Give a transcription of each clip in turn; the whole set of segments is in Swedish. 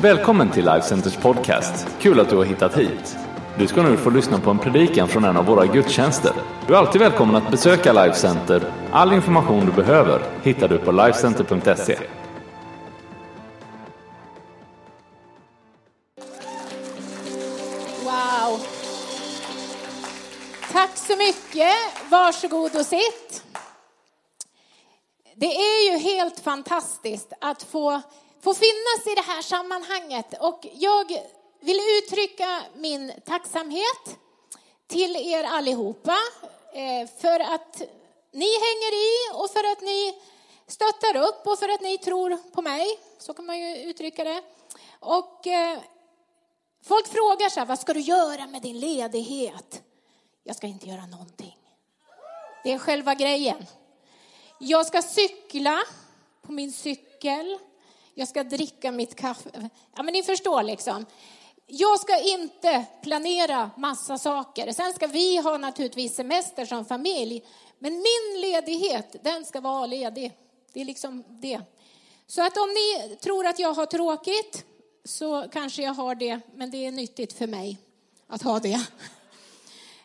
Välkommen till Life Centers podcast. Kul att du har hittat hit. Du ska nu få lyssna på en predikan från en av våra gudstjänster. Du är alltid välkommen att besöka Life Center. All information du behöver hittar du på lifecenter.se. Wow! Tack så mycket. Varsågod och sitt. Det är ju helt fantastiskt att få, få finnas i det här sammanhanget. Och jag vill uttrycka min tacksamhet till er allihopa eh, för att ni hänger i och för att ni stöttar upp och för att ni tror på mig. Så kan man ju uttrycka det. Och eh, folk frågar så här, vad ska du göra med din ledighet? Jag ska inte göra någonting. Det är själva grejen. Jag ska cykla på min cykel. Jag ska dricka mitt kaffe. Ja, men ni förstår liksom. Jag ska inte planera massa saker. Sen ska vi ha naturligtvis semester som familj. Men min ledighet, den ska vara ledig. Det är liksom det. Så att om ni tror att jag har tråkigt så kanske jag har det, men det är nyttigt för mig att ha det.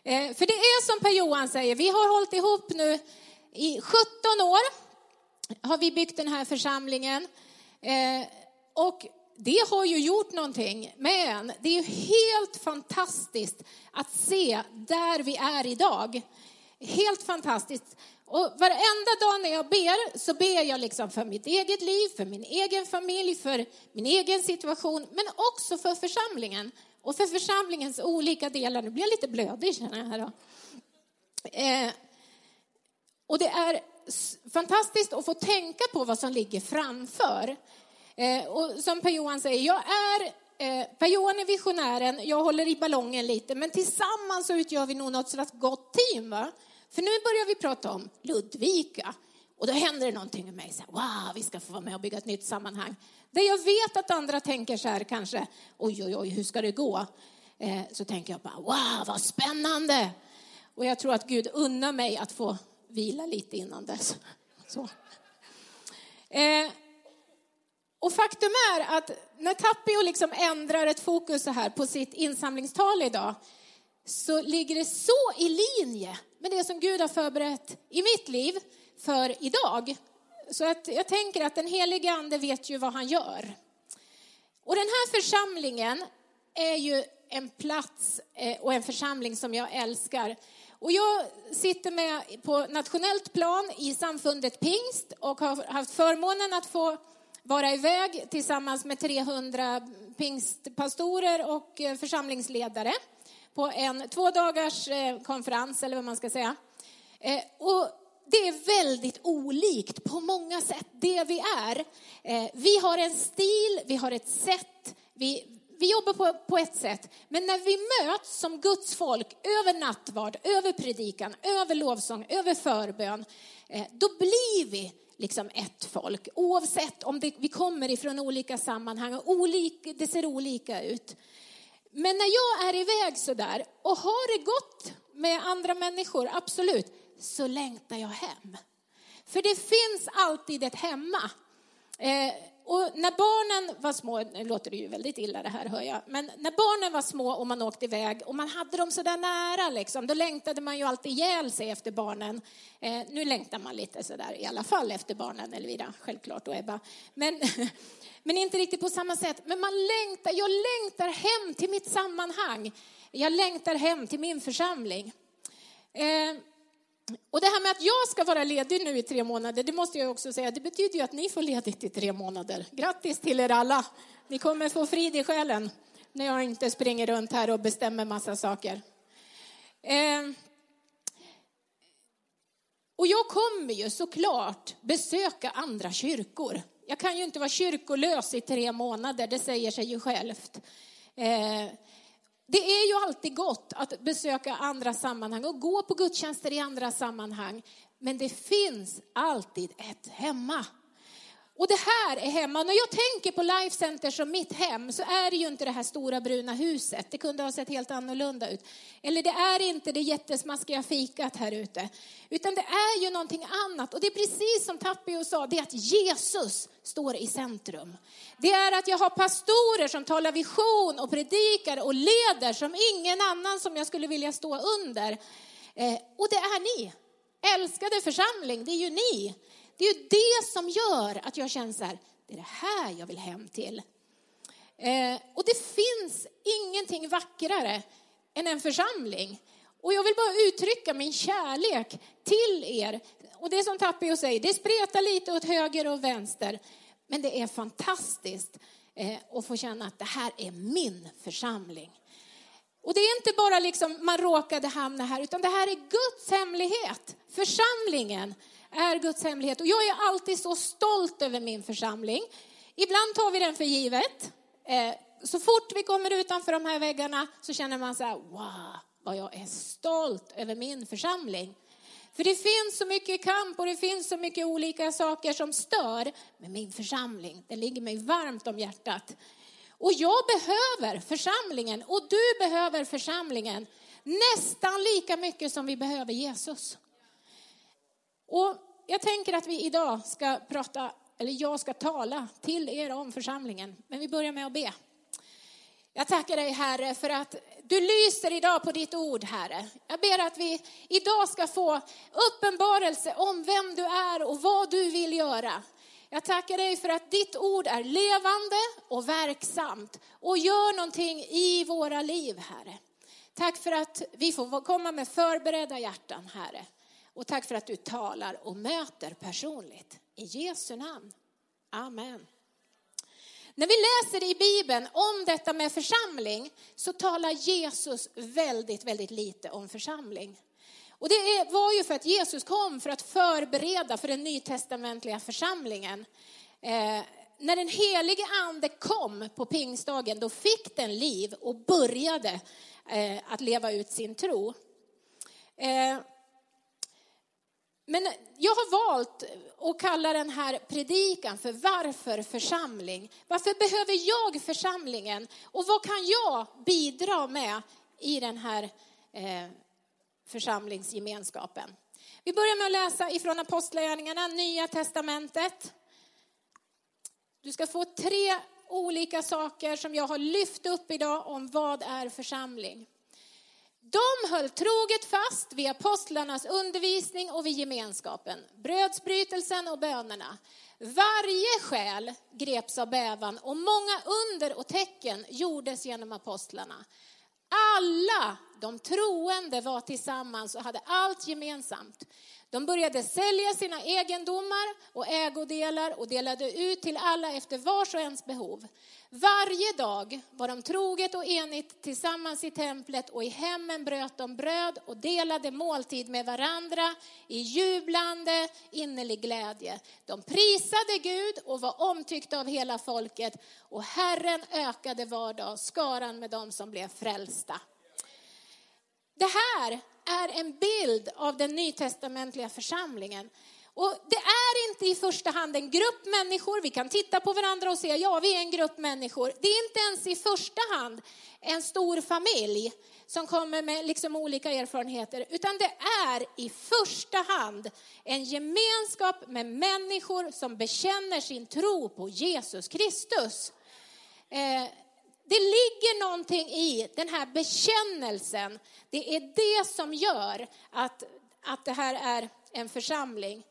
Eh, för det är som Per-Johan säger, vi har hållit ihop nu i 17 år har vi byggt den här församlingen. Eh, och det har ju gjort någonting, men det är helt fantastiskt att se där vi är idag. Helt fantastiskt. Och varenda dag när jag ber så ber jag liksom för mitt eget liv, för min egen familj, för min egen situation, men också för församlingen och för församlingens olika delar. Nu blir jag lite blödig känner jag här då. Eh, och det är fantastiskt att få tänka på vad som ligger framför. Eh, och som Per-Johan säger, jag är eh, Per-Johan är visionären, jag håller i ballongen lite, men tillsammans så utgör vi nog något slags gott team. Va? För nu börjar vi prata om Ludvika. Och då händer det någonting med mig. Så här, wow, vi ska få vara med och bygga ett nytt sammanhang. Där jag vet att andra tänker så här kanske, oj, oj, oj, hur ska det gå? Eh, så tänker jag bara, wow, vad spännande. Och jag tror att Gud unnar mig att få vila lite innan dess. Så. Eh, och faktum är att när Tapio liksom ändrar ett fokus så här på sitt insamlingstal idag så ligger det så i linje med det som Gud har förberett i mitt liv för idag. Så att jag tänker att den helige ande vet ju vad han gör. Och den här församlingen är ju en plats eh, och en församling som jag älskar. Och jag sitter med på nationellt plan i samfundet Pingst och har haft förmånen att få vara iväg tillsammans med 300 pingstpastorer och eh, församlingsledare på en två dagars eh, konferens, eller vad man ska säga. Eh, och det är väldigt olikt på många sätt, det vi är. Vi har en stil, vi har ett sätt, vi, vi jobbar på, på ett sätt, men när vi möts som Guds folk över nattvard, över predikan, över lovsång, över förbön, eh, då blir vi liksom ett folk. Oavsett om det, vi kommer ifrån olika sammanhang och olika, det ser olika ut. Men när jag är iväg så där och har det gott med andra människor, absolut, så längtar jag hem. För det finns alltid ett hemma. Eh, och när barnen var små, nu låter det ju väldigt illa det här hör jag, men när barnen var små och man åkte iväg och man hade dem så där nära liksom, då längtade man ju alltid ihjäl sig efter barnen. Eh, nu längtar man lite så där i alla fall efter barnen, Elvira, självklart och Ebba. Men, men inte riktigt på samma sätt. Men man längtar, jag längtar hem till mitt sammanhang. Jag längtar hem till min församling. Eh, och det här med att jag ska vara ledig nu i tre månader, det måste jag också säga, det betyder ju att ni får ledigt i tre månader. Grattis till er alla. Ni kommer få frid i själen när jag inte springer runt här och bestämmer massa saker. Eh, och jag kommer ju såklart besöka andra kyrkor. Jag kan ju inte vara kyrkolös i tre månader, det säger sig ju självt. Eh, det är ju alltid gott att besöka andra sammanhang och gå på gudstjänster i andra sammanhang. Men det finns alltid ett hemma. Och det här är hemma. När jag tänker på Life Center som mitt hem så är det ju inte det här stora bruna huset. Det kunde ha sett helt annorlunda ut. Eller det är inte det jättesmaskiga fikat här ute. Utan det är ju någonting annat. Och det är precis som Tapio sa, det är att Jesus står i centrum. Det är att jag har pastorer som talar vision och predikar och leder som ingen annan som jag skulle vilja stå under. Eh, och det är ni. Älskade församling, det är ju ni. Det är ju det som gör att jag känner så här, det är det här jag vill hem till. Eh, och det finns ingenting vackrare än en församling. Och jag vill bara uttrycka min kärlek till er. Och det är som Tapio säger, det spretar lite åt höger och vänster. Men det är fantastiskt eh, att få känna att det här är min församling. Och det är inte bara liksom man råkade hamna här, utan det här är Guds hemlighet. Församlingen är Guds hemlighet. Och jag är alltid så stolt över min församling. Ibland tar vi den för givet. Eh, så fort vi kommer utanför de här väggarna så känner man så här, wow, vad jag är stolt över min församling. För det finns så mycket kamp och det finns så mycket olika saker som stör. Men min församling, den ligger mig varmt om hjärtat. Och jag behöver församlingen och du behöver församlingen nästan lika mycket som vi behöver Jesus. Och jag tänker att vi idag ska prata, eller jag ska tala till er om församlingen. Men vi börjar med att be. Jag tackar dig Herre för att du lyser idag på ditt ord Herre. Jag ber att vi idag ska få uppenbarelse om vem du är och vad du vill göra. Jag tackar dig för att ditt ord är levande och verksamt och gör någonting i våra liv Herre. Tack för att vi får komma med förberedda hjärtan Herre. Och tack för att du talar och möter personligt. I Jesu namn. Amen. När vi läser i Bibeln om detta med församling så talar Jesus väldigt, väldigt lite om församling. Och det var ju för att Jesus kom för att förbereda för den nytestamentliga församlingen. Eh, när den helige ande kom på pingstdagen, då fick den liv och började eh, att leva ut sin tro. Eh, men jag har valt att kalla den här predikan för Varför församling? Varför behöver jag församlingen? Och vad kan jag bidra med i den här eh, församlingsgemenskapen? Vi börjar med att läsa ifrån Apostlagärningarna, Nya Testamentet. Du ska få tre olika saker som jag har lyft upp idag om vad är församling. De höll troget fast vid apostlarnas undervisning och vid gemenskapen, brödsbrytelsen och bönerna. Varje själ greps av bävan och många under och tecken gjordes genom apostlarna. Alla de troende var tillsammans och hade allt gemensamt. De började sälja sina egendomar och ägodelar och delade ut till alla efter vars och ens behov. Varje dag var de troget och enigt tillsammans i templet och i hemmen bröt de bröd och delade måltid med varandra i jublande innerlig glädje. De prisade Gud och var omtyckta av hela folket och Herren ökade var dag skaran med dem som blev frälsta. Det här är en bild av den nytestamentliga församlingen. Och det är inte i första hand en grupp människor, vi kan titta på varandra och säga ja vi är en grupp människor. Det är inte ens i första hand en stor familj som kommer med liksom olika erfarenheter, utan det är i första hand en gemenskap med människor som bekänner sin tro på Jesus Kristus. Eh, det ligger någonting i den här bekännelsen. Det är det som gör att, att det här är en församling.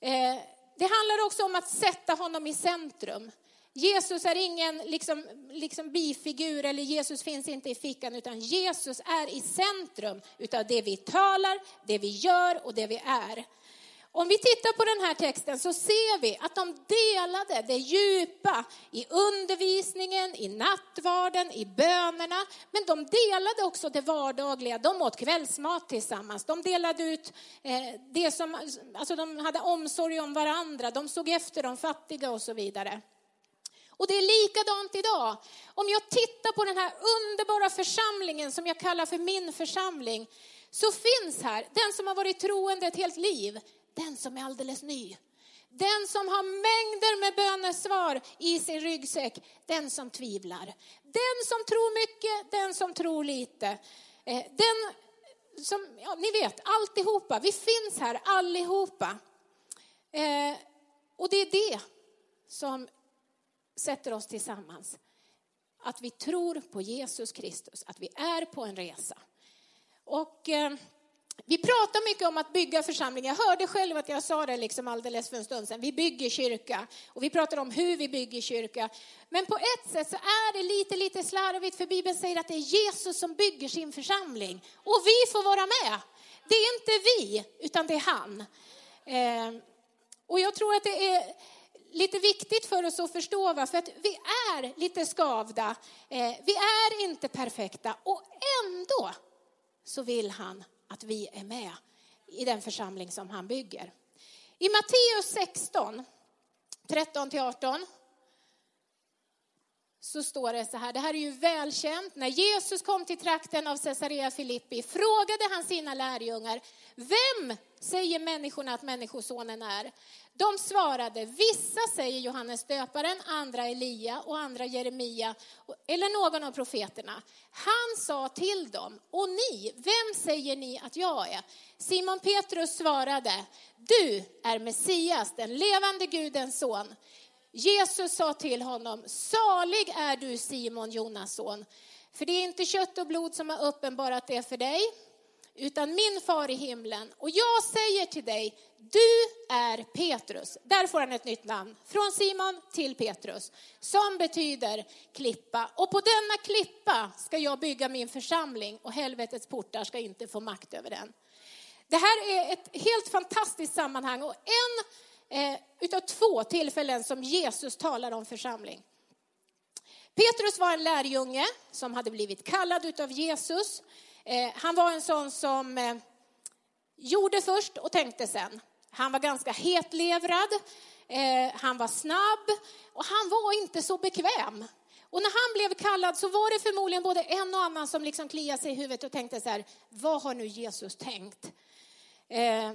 Eh, det handlar också om att sätta honom i centrum. Jesus är ingen liksom, liksom bifigur eller Jesus finns inte i fickan utan Jesus är i centrum utav det vi talar, det vi gör och det vi är. Om vi tittar på den här texten så ser vi att de delade det djupa i undervisningen, i nattvarden, i bönerna. Men de delade också det vardagliga. De åt kvällsmat tillsammans. De delade ut eh, det som, alltså de hade omsorg om varandra. De såg efter de fattiga och så vidare. Och det är likadant idag. Om jag tittar på den här underbara församlingen som jag kallar för min församling så finns här den som har varit troende ett helt liv den som är alldeles ny. Den som har mängder med bönesvar i sin ryggsäck, den som tvivlar. Den som tror mycket, den som tror lite. Eh, den som, ja, ni vet, alltihopa. Vi finns här allihopa. Eh, och det är det som sätter oss tillsammans. Att vi tror på Jesus Kristus, att vi är på en resa. Och eh, vi pratar mycket om att bygga församlingar. Jag hörde själv att jag sa det liksom alldeles för en stund sedan. Vi bygger kyrka och vi pratar om hur vi bygger kyrka. Men på ett sätt så är det lite, lite slarvigt för Bibeln säger att det är Jesus som bygger sin församling. Och vi får vara med. Det är inte vi, utan det är han. Ehm, och jag tror att det är lite viktigt för oss att förstå, va? för att vi är lite skavda. Ehm, vi är inte perfekta och ändå så vill han att vi är med i den församling som han bygger. I Matteus 16, 13-18 så står det så här, det här är ju välkänt. När Jesus kom till trakten av Caesarea Filippi frågade han sina lärjungar, vem säger människorna att människosonen är? De svarade, vissa säger Johannes döparen, andra Elia och andra Jeremia eller någon av profeterna. Han sa till dem, och ni, vem säger ni att jag är? Simon Petrus svarade, du är Messias, den levande Gudens son. Jesus sa till honom, salig är du Simon, Jonas son, för det är inte kött och blod som har uppenbarat det för dig, utan min far i himlen. Och jag säger till dig, du är Petrus. Där får han ett nytt namn, från Simon till Petrus, som betyder klippa. Och på denna klippa ska jag bygga min församling och helvetets portar ska inte få makt över den. Det här är ett helt fantastiskt sammanhang och en eh, utav två tillfällen som Jesus talar om församling. Petrus var en lärjunge som hade blivit kallad utav Jesus. Eh, han var en sån som eh, gjorde först och tänkte sen. Han var ganska hetlevrad, eh, han var snabb och han var inte så bekväm. Och när han blev kallad så var det förmodligen både en och annan som liksom kliade sig i huvudet och tänkte så här, vad har nu Jesus tänkt? Eh,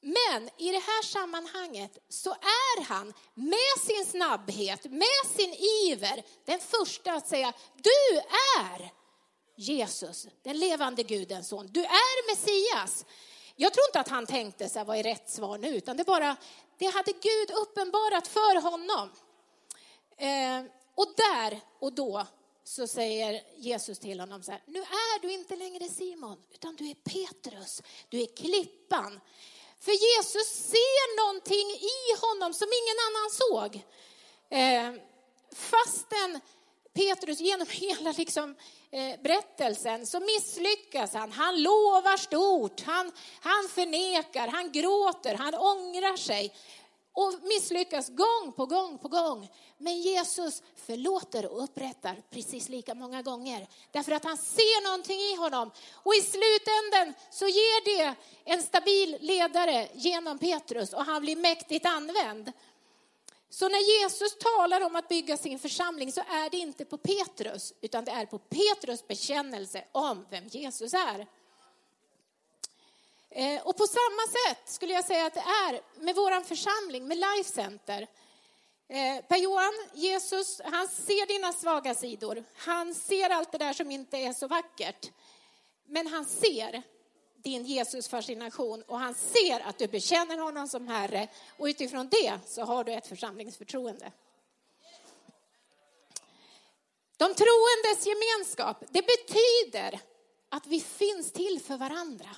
men i det här sammanhanget så är han med sin snabbhet, med sin iver, den första att säga, du är Jesus, den levande Gudens son. Du är Messias. Jag tror inte att han tänkte så här, vad är rätt svar nu, utan det bara, det hade Gud uppenbarat för honom. Eh, och där och då så säger Jesus till honom så här, nu är du inte längre Simon, utan du är Petrus, du är klippan. För Jesus ser någonting i honom som ingen annan såg. Eh, fastän Petrus genom hela liksom, eh, Eh, berättelsen så misslyckas han. Han lovar stort, han, han förnekar, han gråter, han ångrar sig och misslyckas gång på gång på gång. Men Jesus förlåter och upprättar precis lika många gånger. Därför att han ser någonting i honom. Och i slutänden så ger det en stabil ledare genom Petrus och han blir mäktigt använd. Så när Jesus talar om att bygga sin församling så är det inte på Petrus, utan det är på Petrus bekännelse om vem Jesus är. Eh, och på samma sätt skulle jag säga att det är med vår församling, med Life Center. Eh, Per-Johan, Jesus, han ser dina svaga sidor. Han ser allt det där som inte är så vackert. Men han ser din Jesus-fascination och han ser att du bekänner honom som Herre och utifrån det så har du ett församlingsförtroende. De troendes gemenskap, det betyder att vi finns till för varandra.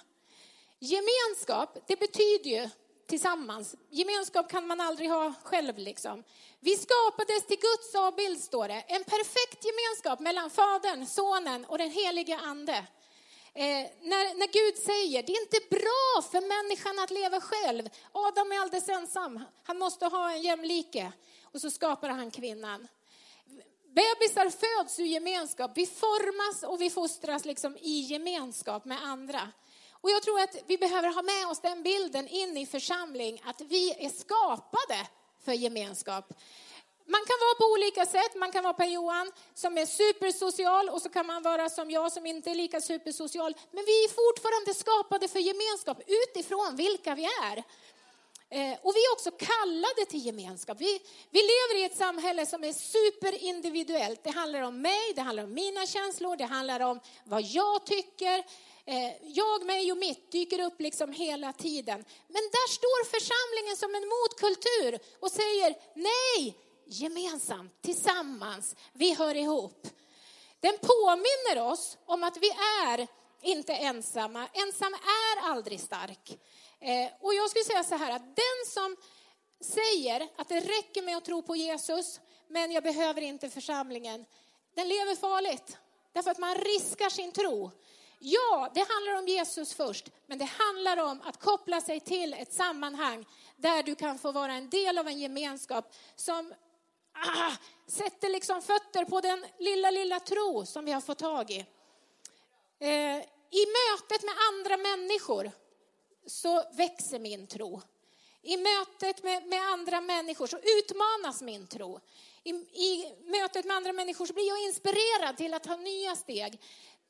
Gemenskap, det betyder ju tillsammans. Gemenskap kan man aldrig ha själv liksom. Vi skapades till Guds avbild står det. En perfekt gemenskap mellan Fadern, Sonen och den helige Ande. Eh, när, när Gud säger, det är inte bra för människan att leva själv. Adam är alldeles ensam, han måste ha en jämlike. Och så skapar han kvinnan. Bebisar föds ur gemenskap, vi formas och vi fostras liksom i gemenskap med andra. Och jag tror att vi behöver ha med oss den bilden in i församling, att vi är skapade för gemenskap. Man kan vara på olika sätt. Man kan vara Per-Johan som är supersocial och så kan man vara som jag som inte är lika supersocial. Men vi är fortfarande skapade för gemenskap utifrån vilka vi är. Eh, och vi är också kallade till gemenskap. Vi, vi lever i ett samhälle som är superindividuellt. Det handlar om mig, det handlar om mina känslor, det handlar om vad jag tycker. Eh, jag, mig och mitt dyker upp liksom hela tiden. Men där står församlingen som en motkultur och säger nej, gemensamt, tillsammans, vi hör ihop. Den påminner oss om att vi är inte ensamma. Ensam är aldrig stark. Eh, och jag skulle säga så här att den som säger att det räcker med att tro på Jesus, men jag behöver inte församlingen, den lever farligt. Därför att man riskar sin tro. Ja, det handlar om Jesus först, men det handlar om att koppla sig till ett sammanhang där du kan få vara en del av en gemenskap som ah, sätter liksom fötter på den lilla, lilla tro som vi har fått tag i. Eh, I mötet med andra människor så växer min tro. I mötet med, med andra människor så utmanas min tro. I, I, mötet med andra människor så blir jag inspirerad till att ta nya steg.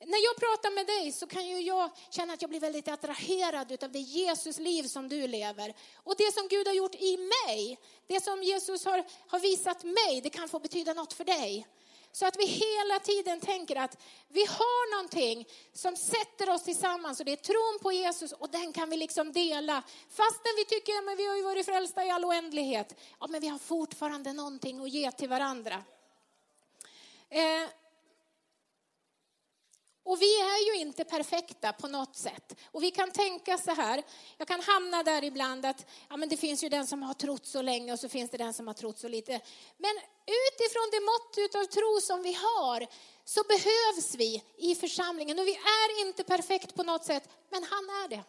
När jag pratar med dig så kan ju jag känna att jag blir väldigt attraherad av det Jesusliv som du lever. Och det som Gud har gjort i mig, det som Jesus har, har visat mig, det kan få betyda något för dig. Så att vi hela tiden tänker att vi har någonting som sätter oss tillsammans och det är tron på Jesus och den kan vi liksom dela. Fastän vi tycker att vi har ju varit frälsta i all oändlighet. Ja, men vi har fortfarande någonting att ge till varandra. Eh, och vi är ju inte perfekta på något sätt. Och vi kan tänka så här, jag kan hamna där ibland att ja, men det finns ju den som har trott så länge och så finns det den som har trott så lite. Men utifrån det mått av tro som vi har så behövs vi i församlingen. Och vi är inte perfekt på något sätt, men han är det.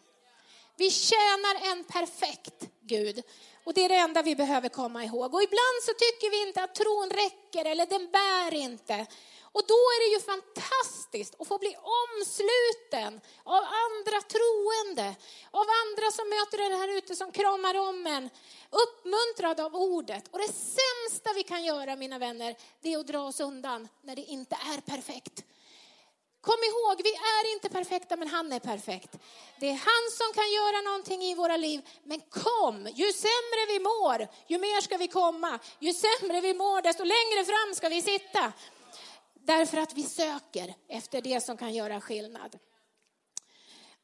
Vi tjänar en perfekt Gud. Och det är det enda vi behöver komma ihåg. Och ibland så tycker vi inte att tron räcker eller den bär inte. Och då är det ju fantastiskt att få bli omsluten av andra troende, av andra som möter en här ute som kramar om en, uppmuntrad av ordet. Och det sämsta vi kan göra, mina vänner, det är att dra oss undan när det inte är perfekt. Kom ihåg, vi är inte perfekta, men han är perfekt. Det är han som kan göra någonting i våra liv. Men kom, ju sämre vi mår, ju mer ska vi komma. Ju sämre vi mår, desto längre fram ska vi sitta. Därför att vi söker efter det som kan göra skillnad.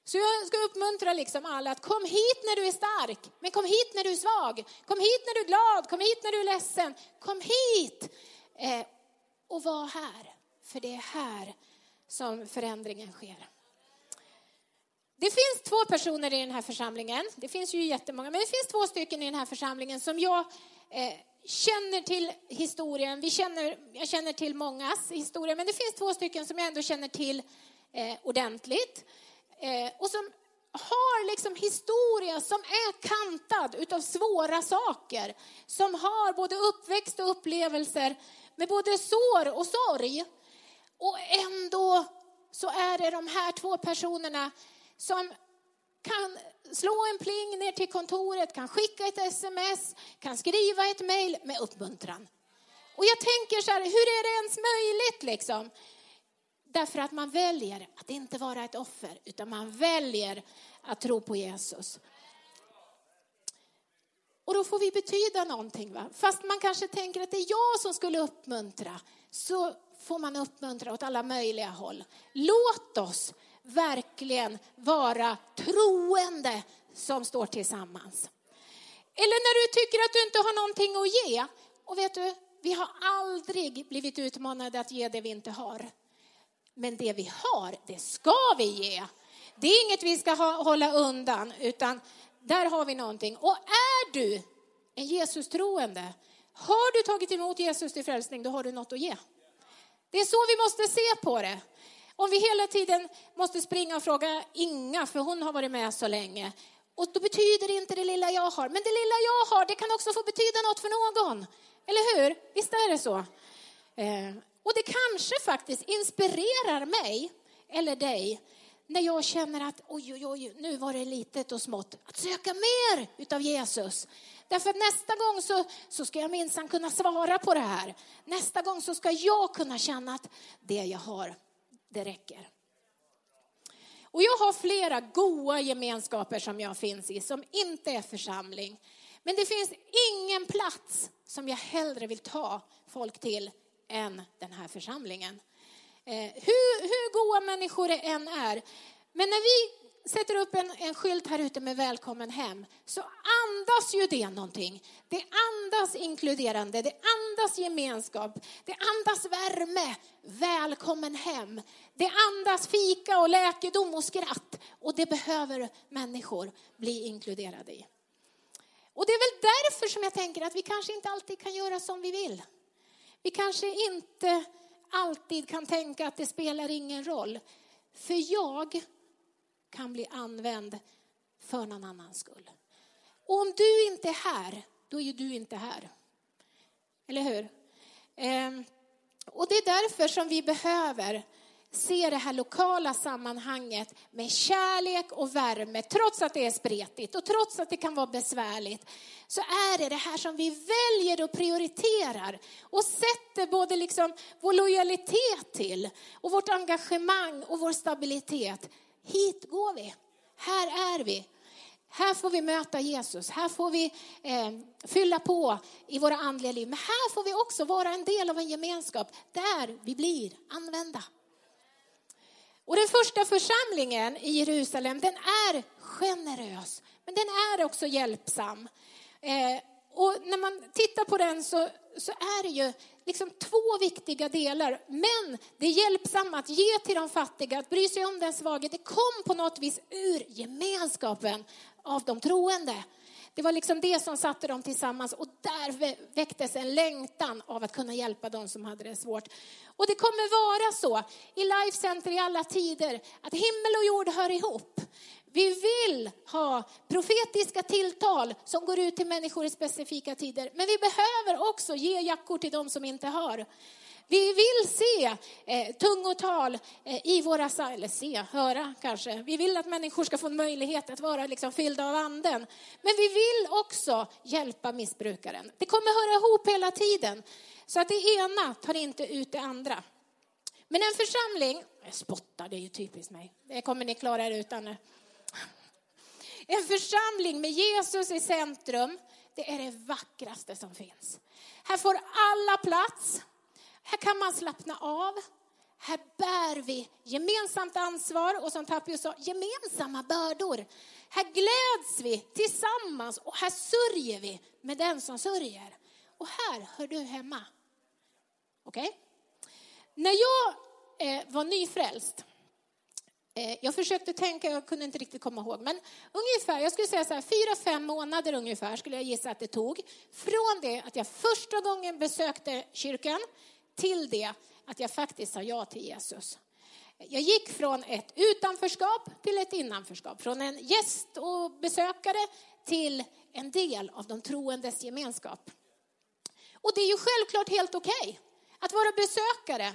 Så jag ska uppmuntra liksom alla att kom hit när du är stark, men kom hit när du är svag. Kom hit när du är glad, kom hit när du är ledsen. Kom hit eh, och var här, för det är här som förändringen sker. Det finns två personer i den här församlingen, det finns ju jättemånga, men det finns två stycken i den här församlingen som jag eh, känner till historien. Vi känner, jag känner till mångas historia, men det finns två stycken som jag ändå känner till eh, ordentligt. Eh, och som har liksom historia som är kantad utav svåra saker. Som har både uppväxt och upplevelser med både sår och sorg. Och ändå så är det de här två personerna som kan slå en pling ner till kontoret, kan skicka ett sms, kan skriva ett mejl med uppmuntran. Och jag tänker så här, hur är det ens möjligt liksom? Därför att man väljer att inte vara ett offer, utan man väljer att tro på Jesus. Och då får vi betyda någonting. Va? Fast man kanske tänker att det är jag som skulle uppmuntra, så får man uppmuntra åt alla möjliga håll. Låt oss verkligen vara troende som står tillsammans. Eller när du tycker att du inte har någonting att ge. Och vet du, vi har aldrig blivit utmanade att ge det vi inte har. Men det vi har, det ska vi ge. Det är inget vi ska ha, hålla undan, utan där har vi någonting. Och är du en Jesus-troende, har du tagit emot Jesus till frälsning, då har du något att ge. Det är så vi måste se på det. Om vi hela tiden måste springa och fråga Inga, för hon har varit med så länge. Och då betyder det inte det lilla jag har. Men det lilla jag har, det kan också få betyda något för någon. Eller hur? Visst är det så? Eh, och det kanske faktiskt inspirerar mig, eller dig, när jag känner att oj, oj, oj, nu var det litet och smått, att söka mer utav Jesus. Därför att nästa gång så, så ska jag minsann kunna svara på det här. Nästa gång så ska jag kunna känna att det jag har, det räcker. Och jag har flera goda gemenskaper som jag finns i, som inte är församling. Men det finns ingen plats som jag hellre vill ta folk till än den här församlingen. Eh, hur, hur goda människor det än är. Men när vi sätter upp en, en skylt här ute med välkommen hem så andas ju det någonting. Det andas inkluderande, det andas gemenskap, det andas värme, välkommen hem. Det andas fika och läkedom och skratt och det behöver människor bli inkluderade i. Och det är väl därför som jag tänker att vi kanske inte alltid kan göra som vi vill. Vi kanske inte alltid kan tänka att det spelar ingen roll. För jag kan bli använd för någon annans skull. Och om du inte är här, då är ju du inte här. Eller hur? Ehm, och det är därför som vi behöver se det här lokala sammanhanget med kärlek och värme, trots att det är spretigt och trots att det kan vara besvärligt, så är det det här som vi väljer och prioriterar och sätter både liksom vår lojalitet till och vårt engagemang och vår stabilitet. Hit går vi. Här är vi. Här får vi möta Jesus, här får vi eh, fylla på i våra andliga liv. Men här får vi också vara en del av en gemenskap där vi blir använda. Och den första församlingen i Jerusalem, den är generös, men den är också hjälpsam. Eh, och när man tittar på den så, så är det ju liksom två viktiga delar. Men det hjälpsamma att ge till de fattiga, att bry sig om den svage, det kom på något vis ur gemenskapen av de troende. Det var liksom det som satte dem tillsammans och där väcktes en längtan av att kunna hjälpa dem som hade det svårt. Och det kommer vara så i Life Center i alla tider att himmel och jord hör ihop. Vi vill ha profetiska tilltal som går ut till människor i specifika tider. Men vi behöver också ge jackor till dem som inte har. Vi vill se eh, tungotal eh, i våra, eller se, höra kanske. Vi vill att människor ska få en möjlighet att vara liksom fyllda av anden. Men vi vill också hjälpa missbrukaren. Det kommer höra ihop hela tiden. Så att det ena tar inte ut det andra. Men en församling, jag spottar, det är ju typiskt mig. Det kommer ni klara er utan nu. En församling med Jesus i centrum, det är det vackraste som finns. Här får alla plats. Här kan man slappna av. Här bär vi gemensamt ansvar och som Tapio sa, gemensamma bördor. Här gläds vi tillsammans och här sörjer vi med den som sörjer. Och här hör du hemma. Okej? Okay? När jag eh, var nyfrälst, Eh, jag försökte tänka, jag kunde inte riktigt komma ihåg, men ungefär, jag skulle säga så här, fyra, fem månader ungefär skulle jag gissa att det tog. Från det att jag första gången besökte kyrkan till det att jag faktiskt sa ja till Jesus. Jag gick från ett utanförskap till ett innanförskap. Från en gäst och besökare till en del av de troendes gemenskap. Och det är ju självklart helt okej okay att vara besökare.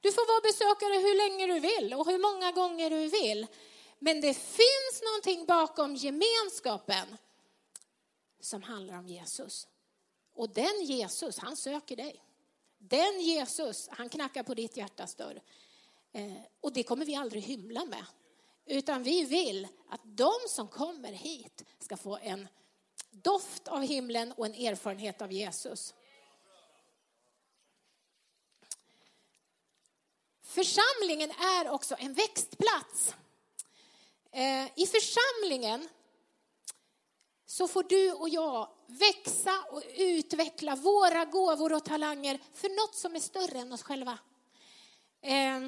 Du får vara besökare hur länge du vill och hur många gånger du vill. Men det finns någonting bakom gemenskapen som handlar om Jesus. Och den Jesus, han söker dig. Den Jesus, han knackar på ditt hjärtas dörr. Eh, och det kommer vi aldrig hymla med. Utan vi vill att de som kommer hit ska få en doft av himlen och en erfarenhet av Jesus. Församlingen är också en växtplats. Eh, I församlingen så får du och jag växa och utveckla våra gåvor och talanger för något som är större än oss själva. Eh,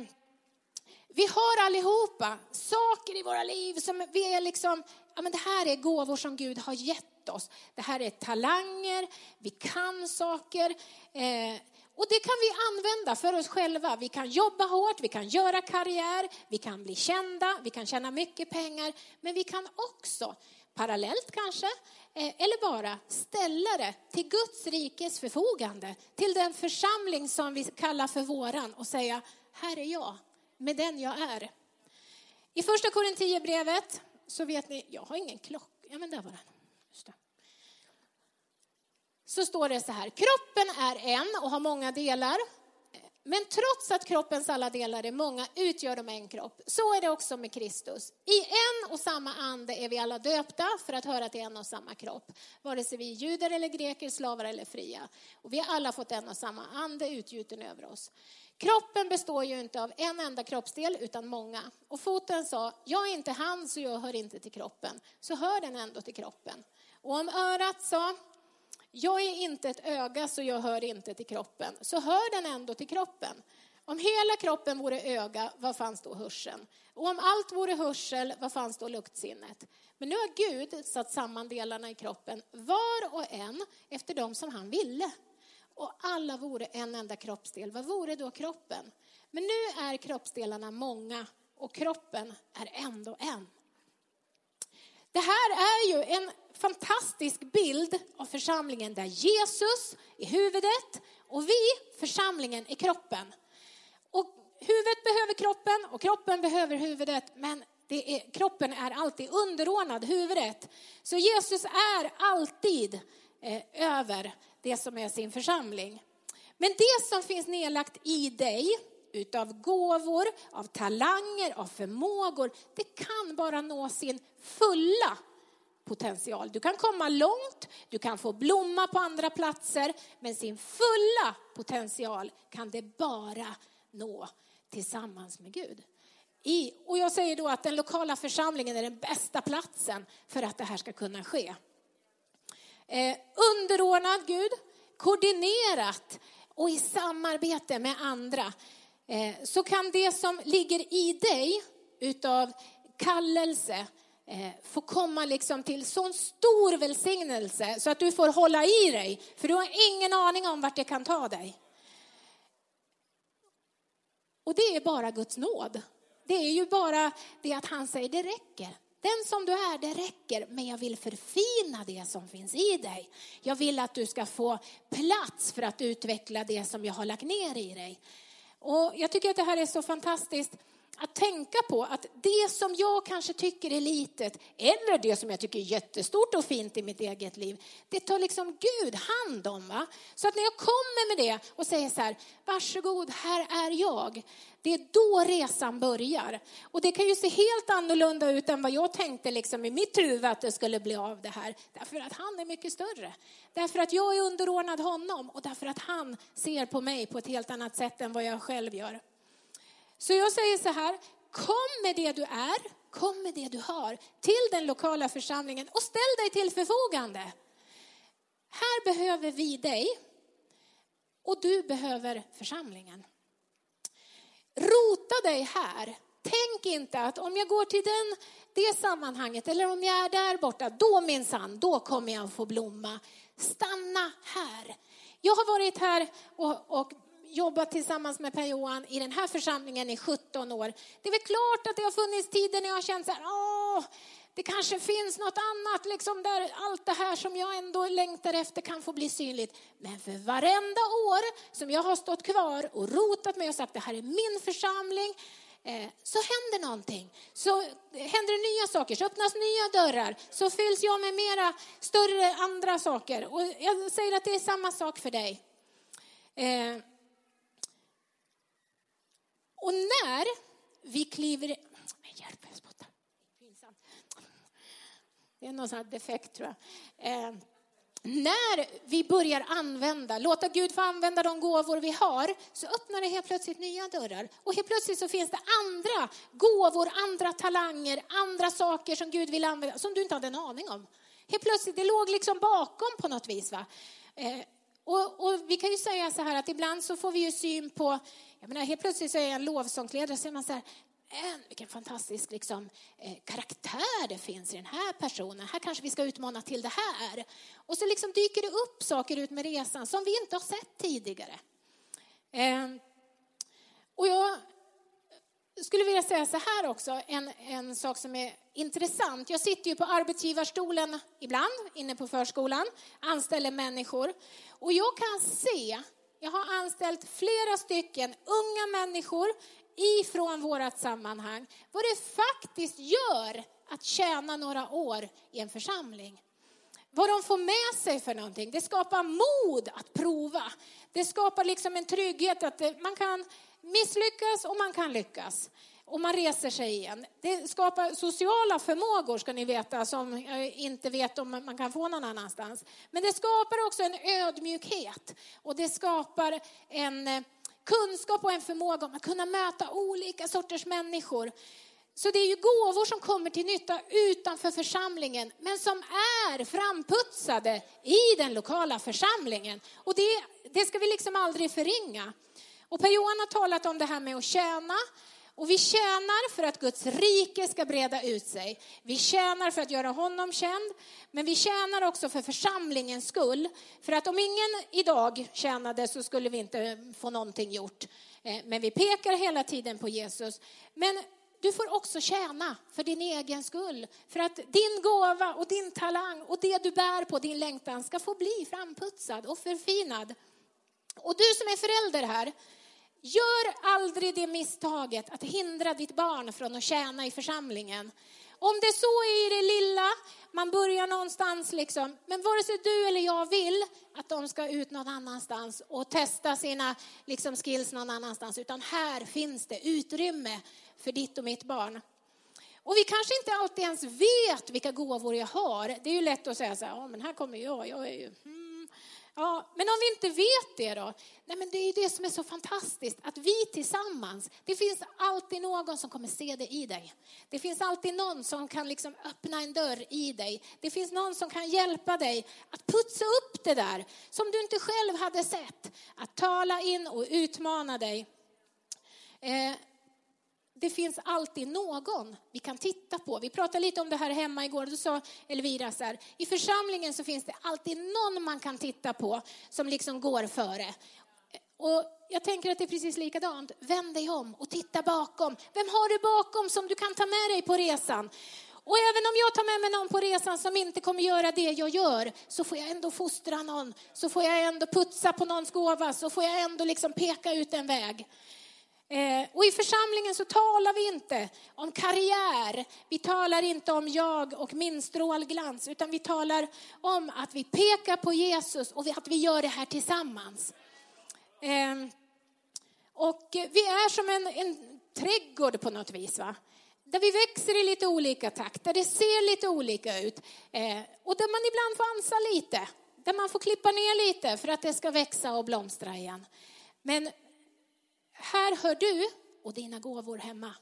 vi har allihopa saker i våra liv som vi är liksom, ja men det här är gåvor som Gud har gett oss. Det här är talanger, vi kan saker. Eh, och det kan vi använda för oss själva. Vi kan jobba hårt, vi kan göra karriär, vi kan bli kända, vi kan tjäna mycket pengar. Men vi kan också parallellt kanske, eh, eller bara ställa det till Guds rikes förfogande, till den församling som vi kallar för våran och säga, här är jag, med den jag är. I första Korinthierbrevet så vet ni, jag har ingen klocka, ja men där var den. Så står det så här, kroppen är en och har många delar. men trots att kroppens alla delar är många utgör de en kropp. Så är det också med Kristus. I en och samma ande är vi alla döpta för att höra till en och samma kropp. Vare sig vi är judar eller greker, slavar eller fria. Och vi har alla fått en och samma ande utgjuten över oss. Kroppen består ju inte av en enda kroppsdel utan många. Och foten sa, jag är inte han så jag hör inte till kroppen. Så hör den ändå till kroppen. Och om örat sa, jag är inte ett öga så jag hör inte till kroppen, så hör den ändå till kroppen. Om hela kroppen vore öga, vad fanns då hörseln? Och om allt vore hörsel, vad fanns då luktsinnet? Men nu har Gud satt samman delarna i kroppen, var och en efter dem som han ville. Och alla vore en enda kroppsdel. Vad vore då kroppen? Men nu är kroppsdelarna många och kroppen är ändå en. Det här är ju en fantastisk bild av församlingen där Jesus är huvudet och vi, församlingen, är kroppen. Och huvudet behöver kroppen och kroppen behöver huvudet, men är, kroppen är alltid underordnad huvudet. Så Jesus är alltid eh, över det som är sin församling. Men det som finns nedlagt i dig, utav gåvor, av talanger, av förmågor, det kan bara nå sin fulla potential. Du kan komma långt, du kan få blomma på andra platser, men sin fulla potential kan det bara nå tillsammans med Gud. I, och jag säger då att den lokala församlingen är den bästa platsen för att det här ska kunna ske. Eh, underordnad Gud, koordinerat och i samarbete med andra eh, så kan det som ligger i dig utav kallelse, Eh, få komma liksom till sån stor välsignelse så att du får hålla i dig, för du har ingen aning om vart det kan ta dig. Och det är bara Guds nåd. Det är ju bara det att han säger det räcker. Den som du är, det räcker, men jag vill förfina det som finns i dig. Jag vill att du ska få plats för att utveckla det som jag har lagt ner i dig. Och jag tycker att det här är så fantastiskt att tänka på att det som jag kanske tycker är litet, eller det som jag tycker är jättestort och fint i mitt eget liv, det tar liksom Gud hand om. Va? Så att när jag kommer med det och säger så här, varsågod, här är jag. Det är då resan börjar. Och det kan ju se helt annorlunda ut än vad jag tänkte liksom i mitt huvud att det skulle bli av det här. Därför att han är mycket större. Därför att jag är underordnad honom och därför att han ser på mig på ett helt annat sätt än vad jag själv gör. Så jag säger så här, kom med det du är, kom med det du har till den lokala församlingen och ställ dig till förfogande. Här behöver vi dig och du behöver församlingen. Rota dig här. Tänk inte att om jag går till den, det sammanhanget eller om jag är där borta, då minsann, då kommer jag få blomma. Stanna här. Jag har varit här och, och jobbat tillsammans med Per-Johan i den här församlingen i 17 år. Det är väl klart att det har funnits tider när jag har känt så här, åh, det kanske finns något annat, liksom där allt det här som jag ändå längtar efter kan få bli synligt. Men för varenda år som jag har stått kvar och rotat mig och sagt det här är min församling, eh, så händer någonting. Så händer det nya saker, så öppnas nya dörrar, så fylls jag med mera större andra saker. Och jag säger att det är samma sak för dig. Eh, och när vi kliver... Hjälp, jag spottar. Det är någon sån här defekt tror jag. Eh, när vi börjar använda, låta Gud få använda de gåvor vi har, så öppnar det helt plötsligt nya dörrar. Och helt plötsligt så finns det andra gåvor, andra talanger, andra saker som Gud vill använda, som du inte hade en aning om. Helt plötsligt, det låg liksom bakom på något vis. Va? Eh, och, och, vi kan ju säga så här att ibland så får vi ju syn på, jag menar helt plötsligt så är jag en lovsångsledare så är man så här, en, vilken fantastisk liksom, eh, karaktär det finns i den här personen. Här kanske vi ska utmana till det här. Och så liksom dyker det upp saker ut med resan som vi inte har sett tidigare. Eh, och jag skulle vilja säga så här också, en, en sak som är intressant. Jag sitter ju på arbetsgivarstolen ibland inne på förskolan, anställer människor. Och jag kan se, jag har anställt flera stycken unga människor ifrån vårt sammanhang, vad det faktiskt gör att tjäna några år i en församling vad de får med sig för någonting. Det skapar mod att prova. Det skapar liksom en trygghet att man kan misslyckas och man kan lyckas. Och man reser sig igen. Det skapar sociala förmågor ska ni veta som jag inte vet om man kan få någon annanstans. Men det skapar också en ödmjukhet och det skapar en eh, kunskap och en förmåga om att kunna möta olika sorters människor. Så det är ju gåvor som kommer till nytta utanför församlingen, men som är framputsade i den lokala församlingen. Och det, det ska vi liksom aldrig förringa. Och Per-Johan har talat om det här med att tjäna. Och vi tjänar för att Guds rike ska breda ut sig. Vi tjänar för att göra honom känd, men vi tjänar också för församlingens skull. För att om ingen idag tjänade så skulle vi inte få någonting gjort. Eh, men vi pekar hela tiden på Jesus. Men du får också tjäna för din egen skull. För att din gåva och din talang och det du bär på, din längtan, ska få bli framputsad och förfinad. Och du som är förälder här, gör aldrig det misstaget att hindra ditt barn från att tjäna i församlingen. Om det så är i det lilla, man börjar någonstans liksom, men vare sig du eller jag vill att de ska ut någon annanstans och testa sina liksom, skills någon annanstans, utan här finns det utrymme för ditt och mitt barn. Och vi kanske inte alltid ens vet vilka gåvor jag har. Det är ju lätt att säga så här, ja men här kommer jag, jag är ju, hmm. Ja, men om vi inte vet det då? Nej, men det är det som är så fantastiskt, att vi tillsammans, det finns alltid någon som kommer se det i dig. Det finns alltid någon som kan liksom öppna en dörr i dig. Det finns någon som kan hjälpa dig att putsa upp det där som du inte själv hade sett. Att tala in och utmana dig. Eh, det finns alltid någon vi kan titta på. Vi pratade lite om det här hemma igår. Då sa Elvira så här, i församlingen så finns det alltid någon man kan titta på som liksom går före. Och jag tänker att det är precis likadant. Vänd dig om och titta bakom. Vem har du bakom som du kan ta med dig på resan? Och även om jag tar med mig någon på resan som inte kommer göra det jag gör, så får jag ändå fostra någon, så får jag ändå putsa på någons gåva, så får jag ändå liksom peka ut en väg. Eh, och i församlingen så talar vi inte om karriär, vi talar inte om jag och min strålglans, utan vi talar om att vi pekar på Jesus och att vi gör det här tillsammans. Ehm, och vi är som en, en trädgård på något vis. Va? Där vi växer i lite olika takt, där det ser lite olika ut. Eh, och där man ibland får ansa lite, där man får klippa ner lite för att det ska växa och blomstra igen. Men här hör du och dina gåvor hemma.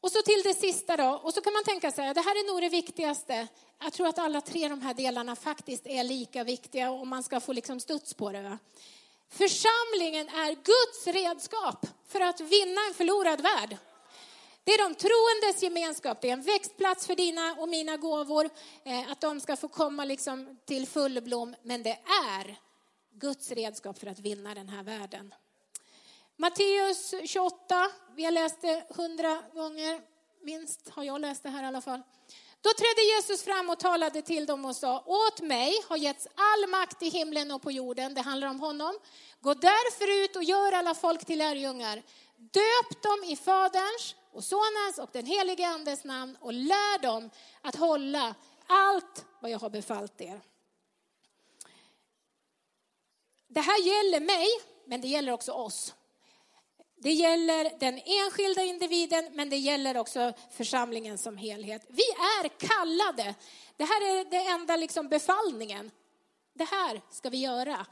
Och så till det sista då, och så kan man tänka sig, det här är nog det viktigaste. Jag tror att alla tre de här delarna faktiskt är lika viktiga om man ska få liksom studs på det. Va? Församlingen är Guds redskap för att vinna en förlorad värld. Det är de troendes gemenskap, det är en växtplats för dina och mina gåvor, eh, att de ska få komma liksom till full blom, men det är Guds redskap för att vinna den här världen. Matteus 28, vi har läst det hundra gånger, minst har jag läst det här i alla fall. Då trädde Jesus fram och talade till dem och sa, åt mig har getts all makt i himlen och på jorden, det handlar om honom. Gå därför ut och gör alla folk till lärjungar. Döp dem i Faderns och Sonens och den helige Andes namn och lär dem att hålla allt vad jag har befallt er. Det här gäller mig, men det gäller också oss. Det gäller den enskilda individen, men det gäller också församlingen som helhet. Vi är kallade. Det här är den enda liksom befallningen. Det här ska vi göra.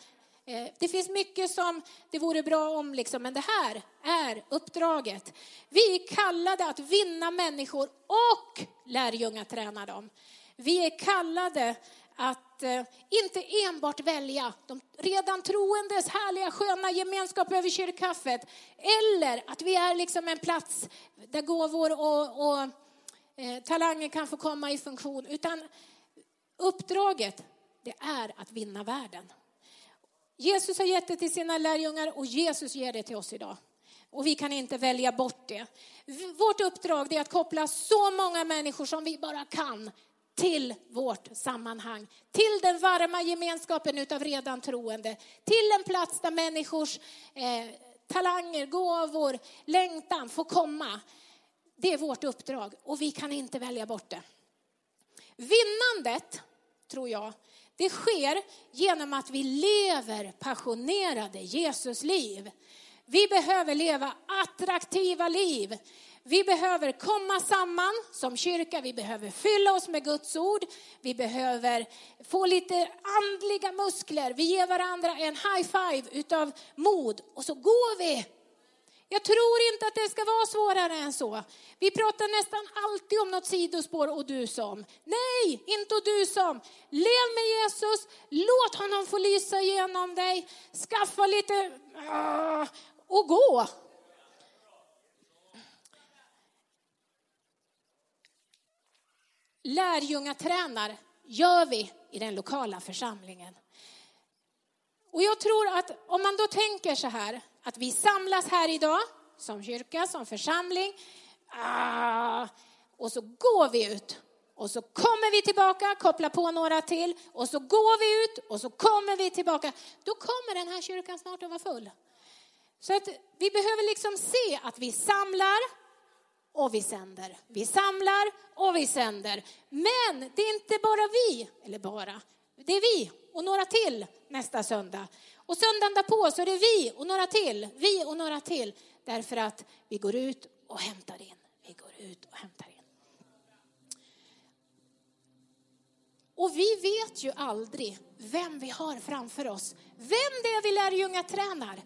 Eh, det finns mycket som det vore bra om, liksom, men det här är uppdraget. Vi är kallade att vinna människor och lärjungaträna dem. Vi är kallade att eh, inte enbart välja de redan troendes härliga sköna gemenskap över kyrkkaffet. Eller att vi är liksom en plats där gåvor och, och eh, talanger kan få komma i funktion. Utan uppdraget, det är att vinna världen. Jesus har gett det till sina lärjungar och Jesus ger det till oss idag. Och vi kan inte välja bort det. Vårt uppdrag är att koppla så många människor som vi bara kan till vårt sammanhang, till den varma gemenskapen utav redan troende, till en plats där människors eh, talanger, gåvor, längtan får komma. Det är vårt uppdrag och vi kan inte välja bort det. Vinnandet, tror jag, det sker genom att vi lever passionerade Jesusliv. Vi behöver leva attraktiva liv. Vi behöver komma samman som kyrka, vi behöver fylla oss med Guds ord, vi behöver få lite andliga muskler. Vi ger varandra en high five utav mod och så går vi. Jag tror inte att det ska vara svårare än så. Vi pratar nästan alltid om något sidospår och du som. Nej, inte och du som. Lev med Jesus, låt honom få lysa igenom dig, skaffa lite ah, och gå. Lärjungatränar gör vi i den lokala församlingen. Och jag tror att om man då tänker så här, att vi samlas här idag som kyrka, som församling, ah, och så går vi ut och så kommer vi tillbaka, kopplar på några till och så går vi ut och så kommer vi tillbaka. Då kommer den här kyrkan snart att vara full. Så att vi behöver liksom se att vi samlar och vi sänder. Vi samlar och vi sänder. Men det är inte bara vi, eller bara, det är vi och några till nästa söndag. Och söndagen därpå så är det vi och några till, vi och några till. Därför att vi går ut och hämtar in. Vi går ut och hämtar in. Och vi vet ju aldrig vem vi har framför oss. Vem det är vi lärjungatränar.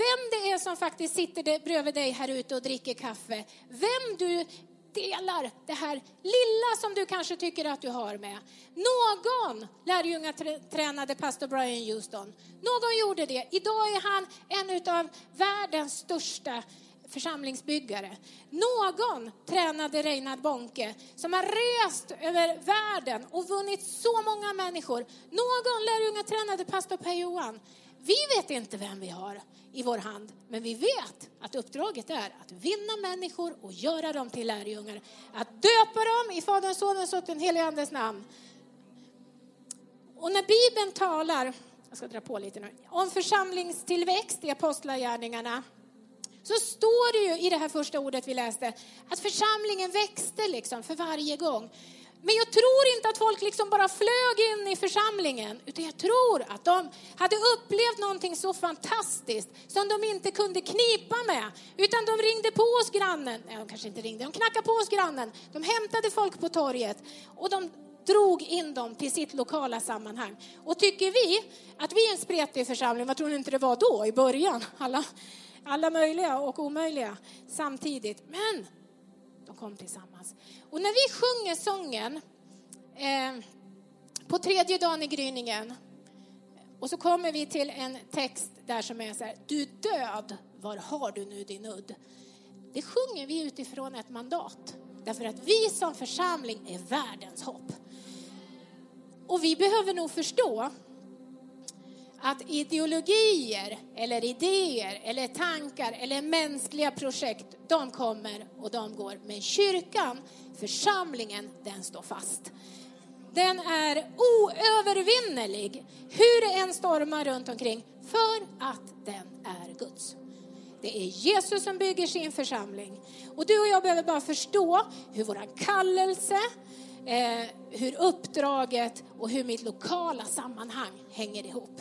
Vem det är som faktiskt sitter bredvid dig här ute och dricker kaffe. Vem du delar det här lilla som du kanske tycker att du har med. Någon lärjungatränade pastor Brian Houston. Någon gjorde det. Idag är han en av världens största församlingsbyggare. Någon tränade Reinhard Bonke som har rest över världen och vunnit så många människor. Någon lärjungatränade pastor Per Johan. Vi vet inte vem vi har i vår hand, men vi vet att uppdraget är att vinna människor och göra dem till lärjungar. Att döpa dem i Faderns, Sonens och den helige Andes namn. Och när Bibeln talar, jag ska dra på lite nu, om församlingstillväxt i Apostlagärningarna så står det ju i det här första ordet vi läste att församlingen växte liksom för varje gång. Men jag tror inte att folk liksom bara flög in i församlingen, utan jag tror att de hade upplevt någonting så fantastiskt som de inte kunde knipa med, utan de ringde på oss grannen, nej de kanske inte ringde, de knackade på oss grannen, de hämtade folk på torget och de drog in dem till sitt lokala sammanhang. Och tycker vi att vi är en spretig församling, vad tror ni inte det var då i början? Alla, alla möjliga och omöjliga samtidigt. Men de kom tillsammans. Och när vi sjunger sången eh, på tredje dagen i gryningen och så kommer vi till en text där som är så här, du död, var har du nu din udd? Det sjunger vi utifrån ett mandat. Därför att vi som församling är världens hopp. Och vi behöver nog förstå att ideologier eller idéer eller tankar eller mänskliga projekt, de kommer och de går. Men kyrkan, församlingen, den står fast. Den är oövervinnerlig, hur det än stormar runt omkring, för att den är Guds. Det är Jesus som bygger sin församling. Och du och jag behöver bara förstå hur vår kallelse, eh, hur uppdraget och hur mitt lokala sammanhang hänger ihop.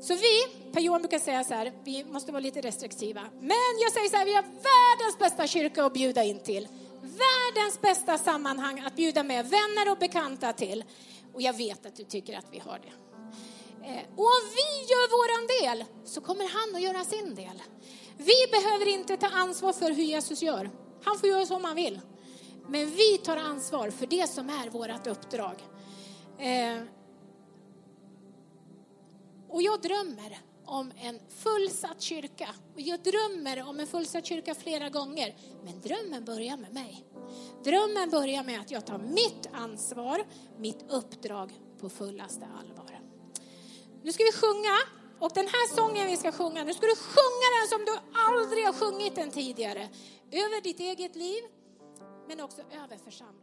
Så vi, Per Johan brukar säga så här, vi måste vara lite restriktiva. Men jag säger så här, vi har världens bästa kyrka att bjuda in till. Världens bästa sammanhang att bjuda med vänner och bekanta till. Och jag vet att du tycker att vi har det. Eh, och om vi gör våran del så kommer han att göra sin del. Vi behöver inte ta ansvar för hur Jesus gör. Han får göra som han vill. Men vi tar ansvar för det som är vårt uppdrag. Eh, och jag drömmer om en fullsatt kyrka. Och jag drömmer om en fullsatt kyrka flera gånger. Men drömmen börjar med mig. Drömmen börjar med att jag tar mitt ansvar, mitt uppdrag på fullaste allvar. Nu ska vi sjunga. Och den här sången vi ska sjunga, nu ska du sjunga den som du aldrig har sjungit den tidigare. Över ditt eget liv, men också över församlingen.